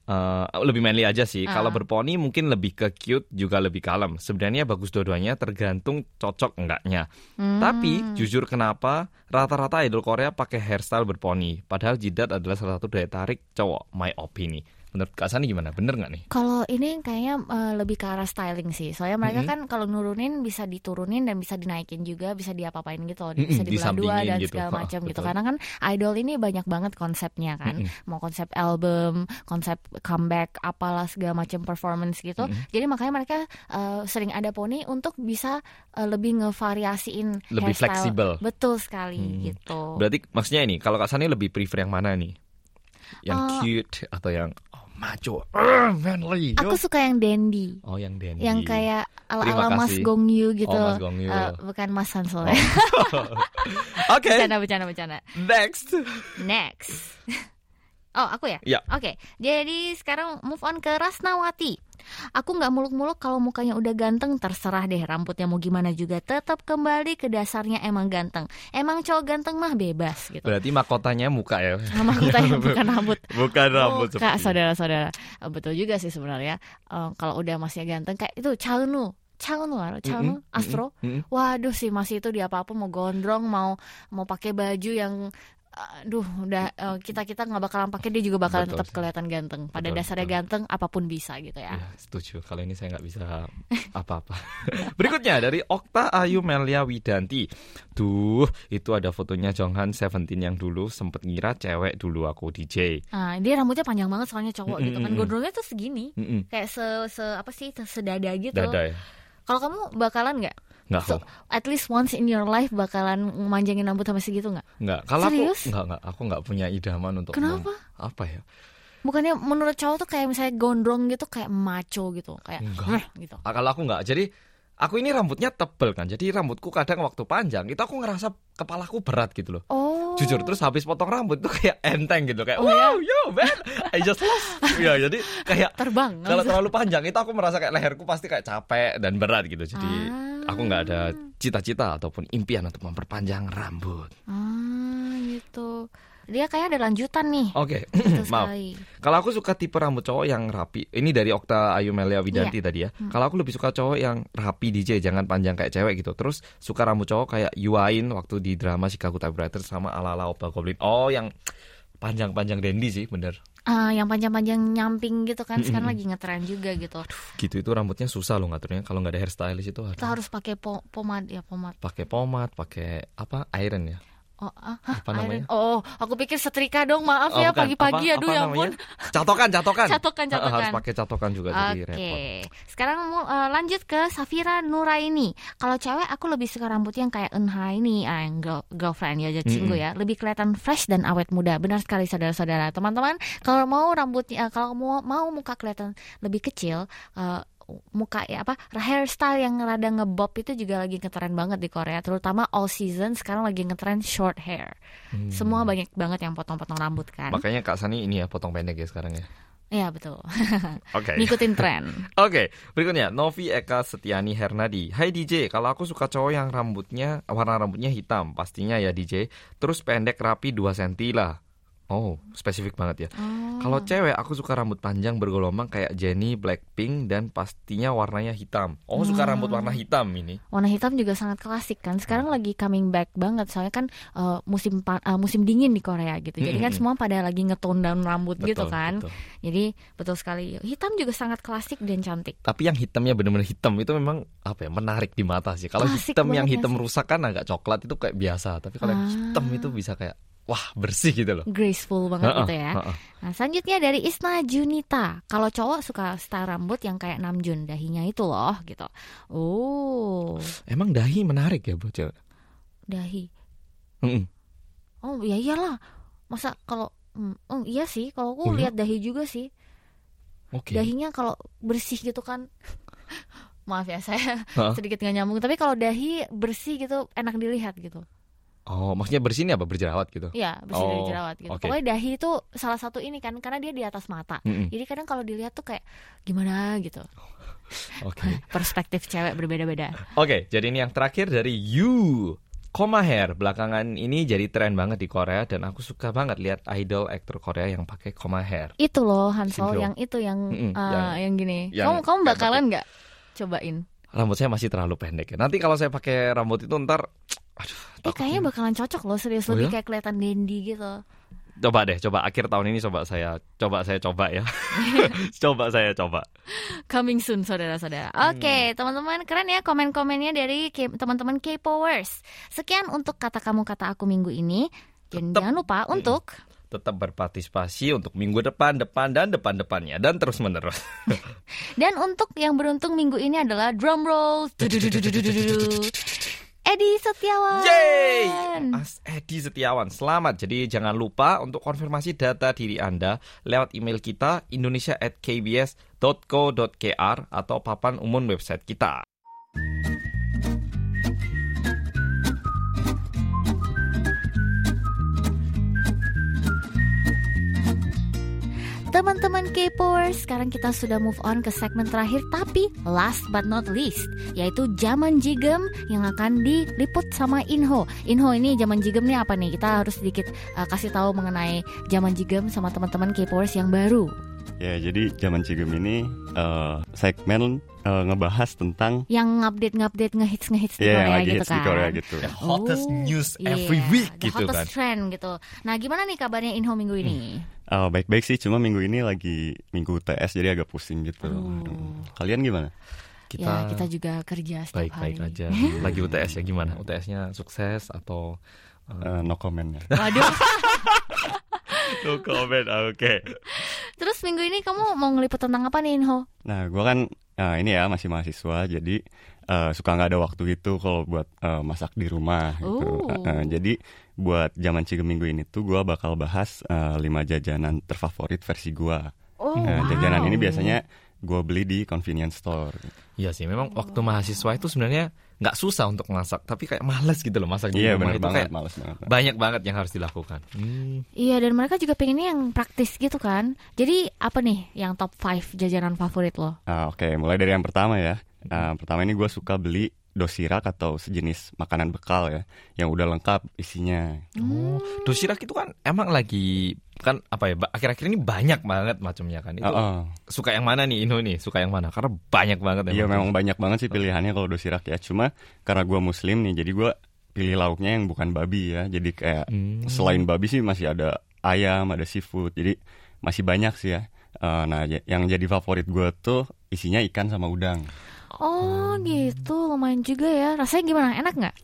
[SPEAKER 2] Eh, lebih manly aja sih.
[SPEAKER 1] Ah.
[SPEAKER 2] Kalau berponi mungkin lebih ke cute, juga lebih kalem. Sebenarnya bagus dua-duanya, tergantung cocok enggaknya.
[SPEAKER 1] Hmm.
[SPEAKER 2] Tapi jujur kenapa rata-rata idol Korea pakai hairstyle berponi, padahal jidat adalah salah satu daya tarik cowok. My opini. Menurut Kak Sani gimana? Bener nggak nih?
[SPEAKER 1] Kalau ini kayaknya eh, lebih ke arah styling sih. Soalnya mereka
[SPEAKER 2] Mm-mm.
[SPEAKER 1] kan kalau nurunin bisa diturunin dan bisa dinaikin juga, bisa diapa-apain gitu,
[SPEAKER 2] Mm-mm,
[SPEAKER 1] bisa dibelah dua dan
[SPEAKER 2] gitu.
[SPEAKER 1] segala [laughs] macam gitu. Karena kan idol ini banyak banget konsepnya kan.
[SPEAKER 2] Mm-mm.
[SPEAKER 1] Mau konsep album, konsep comeback, apalah segala macam performance gitu.
[SPEAKER 2] Mm-mm.
[SPEAKER 1] Jadi makanya mereka eh, sering ada poni untuk bisa eh, lebih ngevariasiin
[SPEAKER 2] Lebih
[SPEAKER 1] hairstyle.
[SPEAKER 2] fleksibel.
[SPEAKER 1] Betul sekali
[SPEAKER 2] Hmm.
[SPEAKER 1] gitu.
[SPEAKER 2] Berarti maksudnya ini, kalau Kak Sani lebih prefer yang mana nih? Yang
[SPEAKER 1] Oh.
[SPEAKER 2] cute atau yang oh, macho, uh, manly?
[SPEAKER 1] Aku suka yang dandy.
[SPEAKER 2] oh, yang dandy.
[SPEAKER 1] Yang kayak ala-ala Mas. Gong Yu gitu.
[SPEAKER 2] Oh, Mas Gong Yu.
[SPEAKER 1] Eh, bukan Mas Hansol.
[SPEAKER 2] Oh. [laughs] Oke,
[SPEAKER 1] Bercanda, bercanda, bercanda.
[SPEAKER 2] next.
[SPEAKER 1] Next. [laughs] Oh, aku ya?
[SPEAKER 2] Ya.
[SPEAKER 1] Oke, jadi sekarang move on ke Rasnawati. Aku nggak muluk-muluk kalau mukanya udah ganteng, terserah deh rambutnya mau gimana juga. Tetap kembali ke dasarnya emang ganteng. Emang cowok ganteng mah bebas gitu.
[SPEAKER 2] Berarti mahkotanya muka ya? [laughs]
[SPEAKER 1] Nama aku tanya [laughs] bukan rambut.
[SPEAKER 2] Bukan rambut itu.
[SPEAKER 1] saudara-saudara. Eh, Betul juga sih sebenarnya. Eh, kalau udah masih ganteng kayak itu Chaunu. Chaunu, Chaunu,
[SPEAKER 2] Mm-mm,
[SPEAKER 1] Astro.
[SPEAKER 2] mm-mm, mm-mm.
[SPEAKER 1] Waduh sih masih itu dia apa-apa mau gondrong mau mau pakai baju yang aduh udah kita kita nggak bakalan pakai dia juga bakalan
[SPEAKER 2] Betul
[SPEAKER 1] tetap kelihatan ganteng. Pada
[SPEAKER 2] Betul,
[SPEAKER 1] dasarnya
[SPEAKER 2] betul.
[SPEAKER 1] ganteng apa pun bisa gitu ya.
[SPEAKER 2] Ya, setuju. Kalau ini saya nggak bisa [laughs] apa-apa. [laughs] Berikutnya dari Okta Ayu Melia Widanti. Tuh, itu ada fotonya Jonghan Seventeen yang dulu sempet ngira cewek dulu aku DJ.
[SPEAKER 1] Nah, dia rambutnya panjang banget soalnya cowok gitu kan. Gondrongnya tuh segini.
[SPEAKER 2] Mm-mm.
[SPEAKER 1] Kayak se, se apa sih sedada gitu.
[SPEAKER 2] Dada ya?
[SPEAKER 1] Kalau kamu bakalan nggak?
[SPEAKER 2] Nggak,
[SPEAKER 1] So, at least once in your life bakalan manjangin rambut sampai segitu nggak?
[SPEAKER 2] nggak. Kalau aku nggak nggak, aku nggak punya idaman untuk
[SPEAKER 1] Kenapa?
[SPEAKER 2] mem- apa ya?
[SPEAKER 1] Bukannya menurut cowok tuh kayak misalnya gondrong gitu kayak macho gitu, kayak
[SPEAKER 2] Enggak.
[SPEAKER 1] "Meh," gitu.
[SPEAKER 2] Ah, Kalau aku nggak. Jadi aku ini rambutnya tebel kan. Jadi rambutku kadang waktu panjang itu aku ngerasa kepalaku berat gitu loh.
[SPEAKER 1] Oh.
[SPEAKER 2] Jujur terus habis potong rambut tuh kayak enteng gitu kayak
[SPEAKER 1] Oh, ya?
[SPEAKER 2] wow yo man I just lost [laughs] ya jadi kayak
[SPEAKER 1] terbang.
[SPEAKER 2] kalau terlalu panjang itu aku merasa kayak leherku pasti kayak capek dan berat gitu jadi
[SPEAKER 1] Ah.
[SPEAKER 2] aku nggak ada cita-cita ataupun impian untuk memperpanjang rambut
[SPEAKER 1] Ah, gitu. Dia kayak ada lanjutan nih.
[SPEAKER 2] oke.
[SPEAKER 1] Betul [clears throat]
[SPEAKER 2] maaf. kalau aku suka tipe rambut cowok yang rapi. Ini dari Okta Ayu Melia. Widanti tadi ya.
[SPEAKER 1] Hmm.
[SPEAKER 2] kalau aku lebih suka cowok yang rapi DJ jangan panjang kayak cewek gitu. Terus suka rambut cowok kayak Yuain waktu di drama Chicago Typewriter sama ala-ala Oppa Goblin. Oh yang panjang-panjang dandy sih bener.
[SPEAKER 1] Ah, yang panjang-panjang nyamping gitu kan sekarang lagi ngetren juga gitu.
[SPEAKER 2] gitu. Itu rambutnya susah loh ngaturnya. Kalau nggak ada hairstylist itu
[SPEAKER 1] Kita
[SPEAKER 2] aduh,
[SPEAKER 1] harus pakai po pomade ya pomade.
[SPEAKER 2] pakai pomade pakai apa? Iron ya
[SPEAKER 1] Oh, ah,
[SPEAKER 2] Apa namanya?
[SPEAKER 1] iron. Oh, aku pikir setrika dong. Maaf
[SPEAKER 2] Oh,
[SPEAKER 1] ya pagi-pagi aduh
[SPEAKER 2] apa
[SPEAKER 1] ya ampun. [laughs]
[SPEAKER 2] catokan catokan
[SPEAKER 1] Catokan,
[SPEAKER 2] Ah, harus
[SPEAKER 1] catokan.
[SPEAKER 2] pakai catokan juga
[SPEAKER 1] Oke,
[SPEAKER 2] jadi repot
[SPEAKER 1] sekarang mau eh, lanjut ke Safira Nuraini. Kalau cewek aku lebih suka rambut yang kayak Enha ini, ah, yang girl, girlfriend ya, cinggu
[SPEAKER 2] Mm-mm.
[SPEAKER 1] ya, lebih kelihatan fresh dan awet muda. Benar sekali saudara-saudara, teman-teman. Kalau mau rambutnya, eh, kalau mau mau muka kelihatan lebih kecil, eh, muka ya apa hairstyle yang rada ngebob itu juga lagi ngetren banget di Korea, terutama all season sekarang lagi ngetren short hair.
[SPEAKER 2] Hmm.
[SPEAKER 1] Semua banyak banget yang potong-potong rambut kan.
[SPEAKER 2] Makanya Kak Sani ini ya potong pendek ya sekarang ya.
[SPEAKER 1] Iya betul. [laughs]
[SPEAKER 2] Oke.
[SPEAKER 1] Ngikutin tren. [laughs]
[SPEAKER 2] Oke, berikutnya Novi Eka Setiani Hernadi. Hai DJ, kalau aku suka cowok yang rambutnya warna rambutnya hitam, pastinya ya DJ. Terus pendek rapi 2 cm lah. Oh, spesifik banget ya.
[SPEAKER 1] Oh.
[SPEAKER 2] Kalau cewek, aku suka rambut panjang bergelombang kayak Jennie, Blackpink, dan pastinya warnanya hitam. Oh, suka
[SPEAKER 1] Hmm.
[SPEAKER 2] rambut warna hitam ini.
[SPEAKER 1] warna hitam juga sangat klasik kan.
[SPEAKER 2] Hmm.
[SPEAKER 1] Sekarang lagi coming back banget soalnya kan uh, musim uh, musim dingin di Korea gitu. Jadi kan
[SPEAKER 2] Mm-mm.
[SPEAKER 1] semua pada lagi ngetone down rambut gitu
[SPEAKER 2] Betul,
[SPEAKER 1] kan.
[SPEAKER 2] betul.
[SPEAKER 1] Jadi betul sekali. Hitam juga sangat klasik dan cantik.
[SPEAKER 2] Tapi yang hitamnya bener-bener hitam itu memang apa ya menarik di mata sih. Kalau hitam yang
[SPEAKER 1] ya
[SPEAKER 2] hitam rusak kan agak coklat itu kayak biasa. Tapi kalau yang
[SPEAKER 1] Ah.
[SPEAKER 2] hitam itu bisa kayak wah bersih gitu loh.
[SPEAKER 1] Graceful banget
[SPEAKER 2] Ha-ha,
[SPEAKER 1] gitu ya.
[SPEAKER 2] ha-ha.
[SPEAKER 1] Nah, selanjutnya dari Isna Junita. Kalau cowok suka style rambut yang kayak Namjoon, dahinya itu loh gitu. Oh,
[SPEAKER 2] Emang dahi menarik ya buat cewek?
[SPEAKER 1] dahi.
[SPEAKER 2] Mm-mm.
[SPEAKER 1] Oh, ya iyalah. Masa kalau hmm, oh iya sih, kalau aku
[SPEAKER 2] Oh, iya?
[SPEAKER 1] lihat dahi juga sih.
[SPEAKER 2] Oke.
[SPEAKER 1] Dahinya kalau bersih gitu kan. [laughs] Maaf ya saya
[SPEAKER 2] Ha? [laughs]
[SPEAKER 1] sedikit nggak nyambung, tapi kalau dahi bersih gitu enak dilihat gitu.
[SPEAKER 2] Oh, maksudnya bersih ini apa berjerawat gitu?
[SPEAKER 1] Iya, bersih dari
[SPEAKER 2] Oh,
[SPEAKER 1] jerawat gitu.
[SPEAKER 2] oke.
[SPEAKER 1] Pokoknya dahi itu salah satu ini kan karena dia di atas mata.
[SPEAKER 2] Mm-mm.
[SPEAKER 1] Jadi kadang kalau dilihat tuh kayak gimana gitu. [laughs]
[SPEAKER 2] Oke. [laughs]
[SPEAKER 1] Perspektif cewek berbeda-beda.
[SPEAKER 2] Oke, jadi ini yang terakhir dari You. Koma hair belakangan ini jadi tren banget di Korea dan aku suka banget lihat idol aktor Korea yang pakai koma hair.
[SPEAKER 1] Itu loh Hansol yang itu yang
[SPEAKER 2] Mm-mm,
[SPEAKER 1] uh,
[SPEAKER 2] yang-
[SPEAKER 1] yang, gini.
[SPEAKER 2] yang
[SPEAKER 1] kamu kamu bakalan nggak cobain?
[SPEAKER 2] Rambut saya masih terlalu pendek ya. Nanti kalau saya pakai rambut itu ntar, aduh,
[SPEAKER 1] Eh kayaknya bakalan cocok loh serius
[SPEAKER 2] Oh
[SPEAKER 1] lebih
[SPEAKER 2] ya?
[SPEAKER 1] kayak kelihatan dandy gitu.
[SPEAKER 2] Coba deh, coba akhir tahun ini coba saya coba saya coba ya. [laughs] [laughs] coba saya coba.
[SPEAKER 1] Coming soon saudara-saudara. Oke, teman-teman keren ya komen-komennya dari K- teman-teman K-Powers. Sekian untuk kata kamu kata aku minggu ini. Dan
[SPEAKER 2] Tetep.
[SPEAKER 1] jangan lupa untuk
[SPEAKER 2] Tetap berpartisipasi untuk minggu depan, depan dan depan-depannya dan terus menerus. [laughs]
[SPEAKER 1] dan untuk yang beruntung minggu ini adalah drum roll. Edi Setiawan.
[SPEAKER 2] Yeay! Mas Edi Setiawan, selamat. Jadi jangan lupa untuk konfirmasi data diri Anda lewat email kita indonesia@kbs.co.kr atau papan umum website kita.
[SPEAKER 1] Teman-teman K-Powers, sekarang kita sudah move on ke segmen terakhir tapi last but not least yaitu Zaman Jigem yang akan diliput sama Inho. Inho ini Zaman Jigem nih apa nih? Kita harus sedikit uh, kasih tahu mengenai Zaman Jigem sama teman-teman K-Powers yang baru.
[SPEAKER 3] Ya, jadi zaman Cigem ini eh, segmen eh, ngebahas tentang
[SPEAKER 1] Yang ngupdate-ngupdate ngehits ngehits di
[SPEAKER 3] yang
[SPEAKER 1] Korea
[SPEAKER 3] lagi
[SPEAKER 1] gitu
[SPEAKER 3] hits
[SPEAKER 1] kan.
[SPEAKER 3] di Korea gitu.
[SPEAKER 2] The hottest
[SPEAKER 1] Oh,
[SPEAKER 2] news
[SPEAKER 1] iya,
[SPEAKER 2] every week
[SPEAKER 1] the
[SPEAKER 2] gitu
[SPEAKER 1] hottest
[SPEAKER 2] kan.
[SPEAKER 1] trend gitu. Nah, gimana nih kabarnya Inho minggu ini?
[SPEAKER 3] Eh, baik-baik sih, cuma minggu ini lagi minggu UTS jadi agak pusing gitu.
[SPEAKER 1] Oh.
[SPEAKER 3] Kalian gimana?
[SPEAKER 2] Kita,
[SPEAKER 1] ya, kita juga kerja setiap
[SPEAKER 2] baik-baik
[SPEAKER 1] hari.
[SPEAKER 2] aja. [laughs] Lagi UTS ya gimana? UTS-nya sukses atau
[SPEAKER 3] Eh, no comment ya.
[SPEAKER 1] Waduh. [laughs]
[SPEAKER 2] no comment? Oke.
[SPEAKER 1] Terus minggu ini kamu mau ngeliput tentang apa nih Inho?
[SPEAKER 3] Nah, gua kan eh, ini ya masih mahasiswa, jadi eh, suka nggak ada waktu gitu kalau buat eh, masak di rumah gitu. Eh, eh, jadi buat zaman Cigem minggu ini tuh gua bakal bahas eh, lima jajanan terfavorit versi gua.
[SPEAKER 1] Oh,
[SPEAKER 3] Nah,
[SPEAKER 1] wow.
[SPEAKER 3] jajanan ini biasanya gua beli di convenience store.
[SPEAKER 2] Iya sih, memang waktu mahasiswa itu sebenarnya nggak susah untuk masak, tapi kayak males gitu loh masak di
[SPEAKER 3] Iya
[SPEAKER 2] rumah
[SPEAKER 3] benar
[SPEAKER 2] itu
[SPEAKER 3] banget,
[SPEAKER 2] kayak
[SPEAKER 3] males banget.
[SPEAKER 2] banyak banget yang harus dilakukan. Hmm.
[SPEAKER 1] Iya dan mereka juga pengennya yang praktis gitu kan. Jadi apa nih yang top 5 jajanan favorit lo?
[SPEAKER 3] Ah, Oke, mulai dari yang pertama ya. Ah, pertama ini gue suka beli dosirak atau sejenis makanan bekal ya, yang udah lengkap isinya.
[SPEAKER 2] Oh, dosirak itu kan emang lagi kan apa ya? Akhir-akhir ini banyak banget macamnya kan. Itu
[SPEAKER 3] Oh, oh.
[SPEAKER 2] suka yang mana nih Ino nih? Suka yang mana? Karena banyak banget
[SPEAKER 3] Iya memang banyak banget sih pilihannya kalau dosirak ya. Cuma karena gue muslim nih, jadi gue pilih lauknya yang bukan babi ya. Jadi kayak
[SPEAKER 2] Hmm.
[SPEAKER 3] selain babi sih masih ada ayam, ada seafood. Jadi masih banyak sih ya. Eh, nah, j- yang jadi favorit gue tuh isinya ikan sama udang.
[SPEAKER 1] Oh gitu lumayan juga ya. Rasanya gimana? Enak nggak?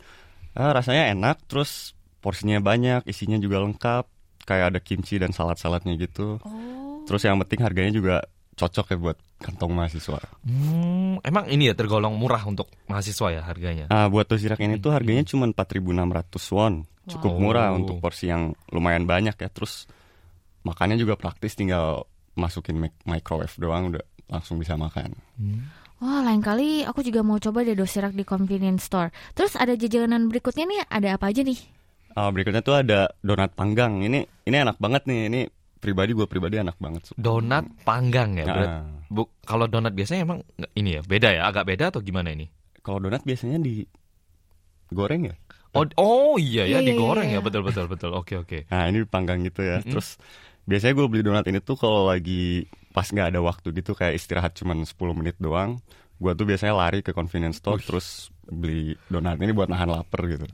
[SPEAKER 3] Ah, rasanya enak, terus porsinya banyak, isinya juga lengkap. Kayak ada kimchi dan salad-saladnya gitu.
[SPEAKER 1] Oh.
[SPEAKER 3] Terus yang penting harganya juga cocok ya buat kantong mahasiswa.
[SPEAKER 2] Hmm, emang ini ya tergolong murah untuk mahasiswa ya harganya.
[SPEAKER 3] Ah, buat dosirak ini tuh harganya cuma 4.600 won. Cukup
[SPEAKER 2] Wow.
[SPEAKER 3] murah untuk porsi yang lumayan banyak ya. Terus makannya juga praktis tinggal masukin mic- microwave doang udah langsung bisa makan.
[SPEAKER 2] Hmm.
[SPEAKER 1] Wah, lain kali aku juga mau coba deh dosirak di convenience store. Terus ada jajanan berikutnya nih, ada apa aja nih?
[SPEAKER 3] Oh, berikutnya tuh ada donat panggang. Ini ini enak banget nih. Ini pribadi gue pribadi enak banget.
[SPEAKER 2] Donat panggang ya. Berat,
[SPEAKER 3] Nah,
[SPEAKER 2] bu, kalau donat biasanya emang ini ya beda ya, agak beda atau gimana ini?
[SPEAKER 3] kalau donat biasanya di goreng ya.
[SPEAKER 2] Oh, oh iya ya
[SPEAKER 1] Iya, iya,
[SPEAKER 2] digoreng
[SPEAKER 1] iya.
[SPEAKER 2] ya betul betul betul. Oke oke.
[SPEAKER 3] Nah ini dipanggang gitu ya.
[SPEAKER 2] Mm-mm.
[SPEAKER 3] Terus biasanya gue beli donat ini tuh kalau lagi pas nggak ada waktu gitu kayak istirahat cuman 10 menit doang. Gue tuh biasanya lari ke convenience store terus beli donat ini buat nahan lapar gitu.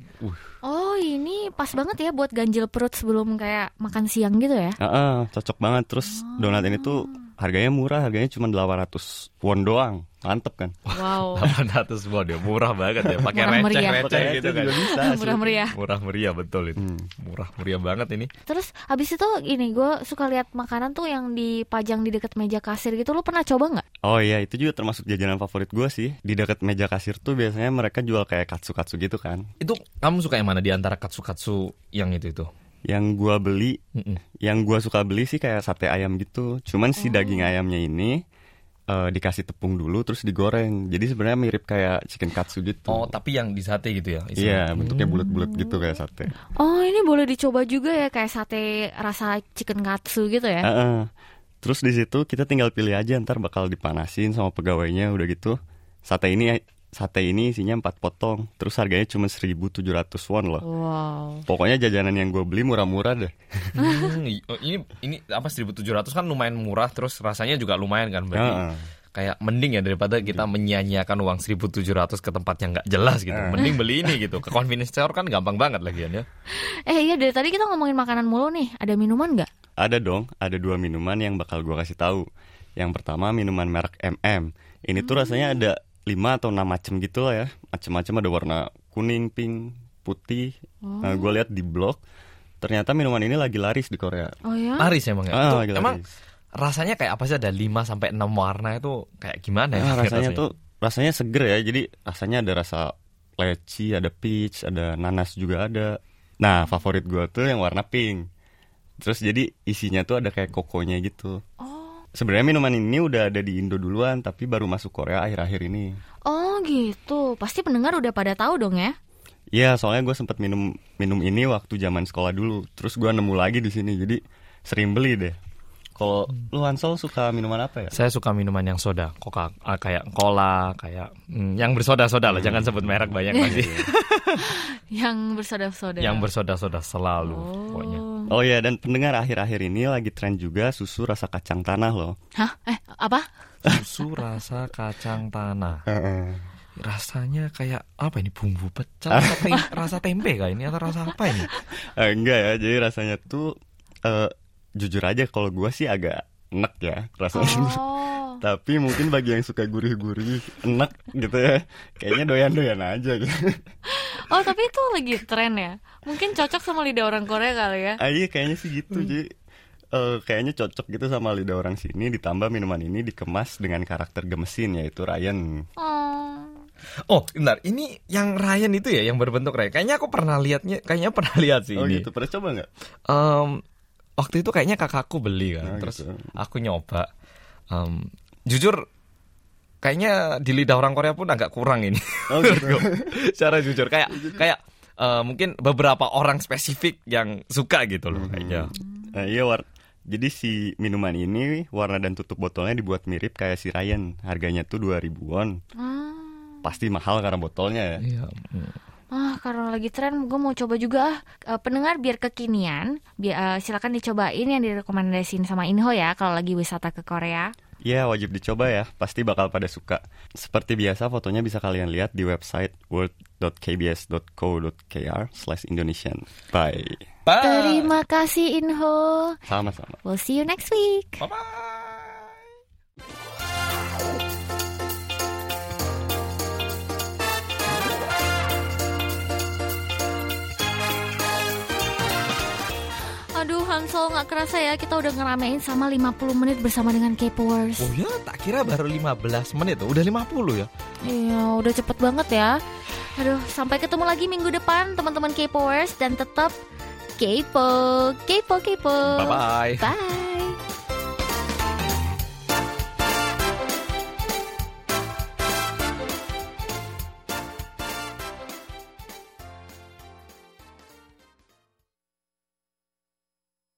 [SPEAKER 1] Oh, ini pas banget ya buat ganjil perut sebelum kayak makan siang gitu ya?
[SPEAKER 3] Ah, ah, cocok banget. Terus donat ini tuh harganya murah, harganya cuma 800 won doang. Mantep kan?
[SPEAKER 1] Wow. [laughs]
[SPEAKER 2] 800 won ya, murah banget ya. Pakai
[SPEAKER 1] Murah
[SPEAKER 2] receh
[SPEAKER 1] meriah.
[SPEAKER 2] receh gitu kan.
[SPEAKER 3] juga bisa.
[SPEAKER 1] Murah meriah.
[SPEAKER 2] Murah meriah betul itu.
[SPEAKER 3] Hmm.
[SPEAKER 2] Murah meriah banget ini.
[SPEAKER 1] Terus habis itu ini gue suka lihat makanan tuh yang dipajang di dekat meja kasir gitu. Lu pernah coba nggak?
[SPEAKER 3] Oh iya, itu juga termasuk jajanan favorit gue sih. Di dekat meja kasir tuh biasanya mereka jual kayak katsu-katsu gitu kan.
[SPEAKER 2] Itu kamu suka yang mana di antara katsu-katsu yang itu itu?
[SPEAKER 3] Yang gua beli
[SPEAKER 2] Mm-mm.
[SPEAKER 3] Yang gua suka beli sih kayak sate ayam gitu. Cuman si daging ayamnya ini eh, dikasih tepung dulu terus digoreng. Jadi sebenarnya mirip kayak chicken katsu gitu.
[SPEAKER 2] Oh, tapi yang di sate gitu ya?
[SPEAKER 3] iya, bentuknya bulat-bulat gitu kayak sate.
[SPEAKER 1] Oh, ini boleh dicoba juga ya kayak sate rasa chicken katsu gitu ya?
[SPEAKER 3] Heeh. Terus di situ kita tinggal pilih aja ntar bakal dipanasin sama pegawainya udah gitu. Sate ini sate ini isinya 4 potong. Terus harganya cuma 1.700 won loh.
[SPEAKER 1] Wow.
[SPEAKER 3] Pokoknya jajanan yang gue beli murah-murah deh.
[SPEAKER 2] Hmm, oh, ini ini apa 1700 kan lumayan murah terus rasanya juga lumayan kan berarti.
[SPEAKER 3] Heeh.
[SPEAKER 2] Kayak mending ya daripada kita menyia-nyiakan uang 1700 ke tempat yang nggak jelas gitu. Mending beli ini [laughs] gitu. Ke convenience store kan gampang banget lagian ya.
[SPEAKER 1] Eh iya dari tadi kita ngomongin makanan mulu nih. Ada minuman nggak?
[SPEAKER 3] Ada dong, ada dua minuman yang bakal gua kasih tahu. Yang pertama minuman merek MM. Ini tuh rasanya ada 5 atau 6 macam gitu lah ya. Macam-macam ada warna kuning, pink, putih. Nah, gue lihat di blog, ternyata minuman ini lagi laris di Korea.
[SPEAKER 1] Oh ya?
[SPEAKER 2] Laris emang ya.
[SPEAKER 3] Ah,
[SPEAKER 2] Itu emang
[SPEAKER 3] laris.
[SPEAKER 2] rasanya kayak apa sih ada 5 sampai 6 warna itu kayak gimana ya?
[SPEAKER 3] Ah, rasanya tuh rasanya seger ya. Jadi rasanya ada rasa leci, ada peach, ada nanas juga ada. Nah, favorit gua tuh yang warna pink. Terus jadi isinya tuh ada kayak kokonya gitu.
[SPEAKER 1] Oh.
[SPEAKER 3] Sebenarnya minuman ini udah ada di Indo duluan, tapi baru masuk Korea akhir-akhir ini.
[SPEAKER 1] Oh gitu. Pasti pendengar udah pada tahu dong ya?
[SPEAKER 3] Iya, soalnya gue sempat minum minum ini waktu zaman sekolah dulu. Terus gue nemu lagi di sini, jadi sering beli deh. Kalau lu Hansol suka minuman apa ya?
[SPEAKER 2] Saya suka minuman yang soda, coca ah, kayak cola, kayak hmm, yang bersoda-soda lah, jangan sebut merek banyak lagi. [laughs]
[SPEAKER 1] Yang bersoda-soda.
[SPEAKER 2] yang bersoda-soda selalu
[SPEAKER 1] Oh.
[SPEAKER 2] pokoknya.
[SPEAKER 3] Oh iya, dan pendengar akhir-akhir ini lagi tren juga susu rasa kacang tanah loh.
[SPEAKER 1] Hah? Eh apa?
[SPEAKER 2] Susu rasa kacang tanah. Rasanya kayak apa ini bumbu pecel [laughs] atau tem- rasa tempe kah ini atau rasa apa ini?
[SPEAKER 3] Eh, enggak ya, jadi rasanya tuh eh, jujur aja kalau gue sih agak enek ya rasanya.
[SPEAKER 1] Oh. [laughs]
[SPEAKER 3] Tapi mungkin bagi yang suka gurih-gurih, enek gitu ya. Kayaknya doyan-doyan aja gitu. [laughs]
[SPEAKER 1] Oh tapi itu lagi tren ya? Mungkin cocok sama lidah orang Korea kali ya?
[SPEAKER 3] Ah, iya kayaknya sih gitu. Jadi eh, kayaknya cocok gitu sama lidah orang sini ditambah minuman ini dikemas dengan karakter gemesin yaitu Ryan.
[SPEAKER 1] Oh.
[SPEAKER 2] Oh, bentar, ini yang Ryan itu ya yang berbentuk Ryan. Kayaknya aku pernah lihatnya, kayaknya pernah lihat sih
[SPEAKER 3] Oh
[SPEAKER 2] ini.
[SPEAKER 3] gitu, pernah coba nggak?
[SPEAKER 2] Em, waktu itu kayaknya kakakku beli kan,
[SPEAKER 3] Oh,
[SPEAKER 2] terus
[SPEAKER 3] gitu.
[SPEAKER 2] aku nyoba. Em, jujur, kayaknya di lidah orang Korea pun agak kurang ini.
[SPEAKER 3] Oh [laughs] gitu.
[SPEAKER 2] Secara jujur, kayak kayak eh, mungkin beberapa orang spesifik yang suka gitu loh
[SPEAKER 3] Hmm.
[SPEAKER 2] kayaknya.
[SPEAKER 3] Nah, iya war. Jadi si minuman ini warna dan tutup botolnya dibuat mirip kayak si Ryan. Harganya tuh 2000 won.
[SPEAKER 1] Ah.
[SPEAKER 3] Pasti mahal karena botolnya ya.
[SPEAKER 2] Iya.
[SPEAKER 1] Ah, karena lagi tren, gue mau coba juga ah. Eh, pendengar biar kekinian, biar silakan dicobain yang direkomendasiin sama Inho ya kalau lagi wisata ke Korea.
[SPEAKER 3] Iya wajib dicoba ya, pasti bakal pada suka. Seperti biasa fotonya bisa kalian lihat di website world.kbs.co.kr slash Indonesian. Bye.
[SPEAKER 2] Bye.
[SPEAKER 1] Terima kasih Inho.
[SPEAKER 3] Sama-sama.
[SPEAKER 1] We'll see you next week.
[SPEAKER 2] Bye
[SPEAKER 1] Hansol nggak kerasa ya kita udah ngeramein sama 50 menit bersama dengan K-Powers.
[SPEAKER 2] Oh ya, tak kira baru 15 menit, udah 50 ya.
[SPEAKER 1] Iya udah cepet banget ya. Aduh sampai ketemu lagi minggu depan teman-teman K-Powers dan tetap Kepo, kepo, kepo.
[SPEAKER 2] Bye bye.
[SPEAKER 1] Bye.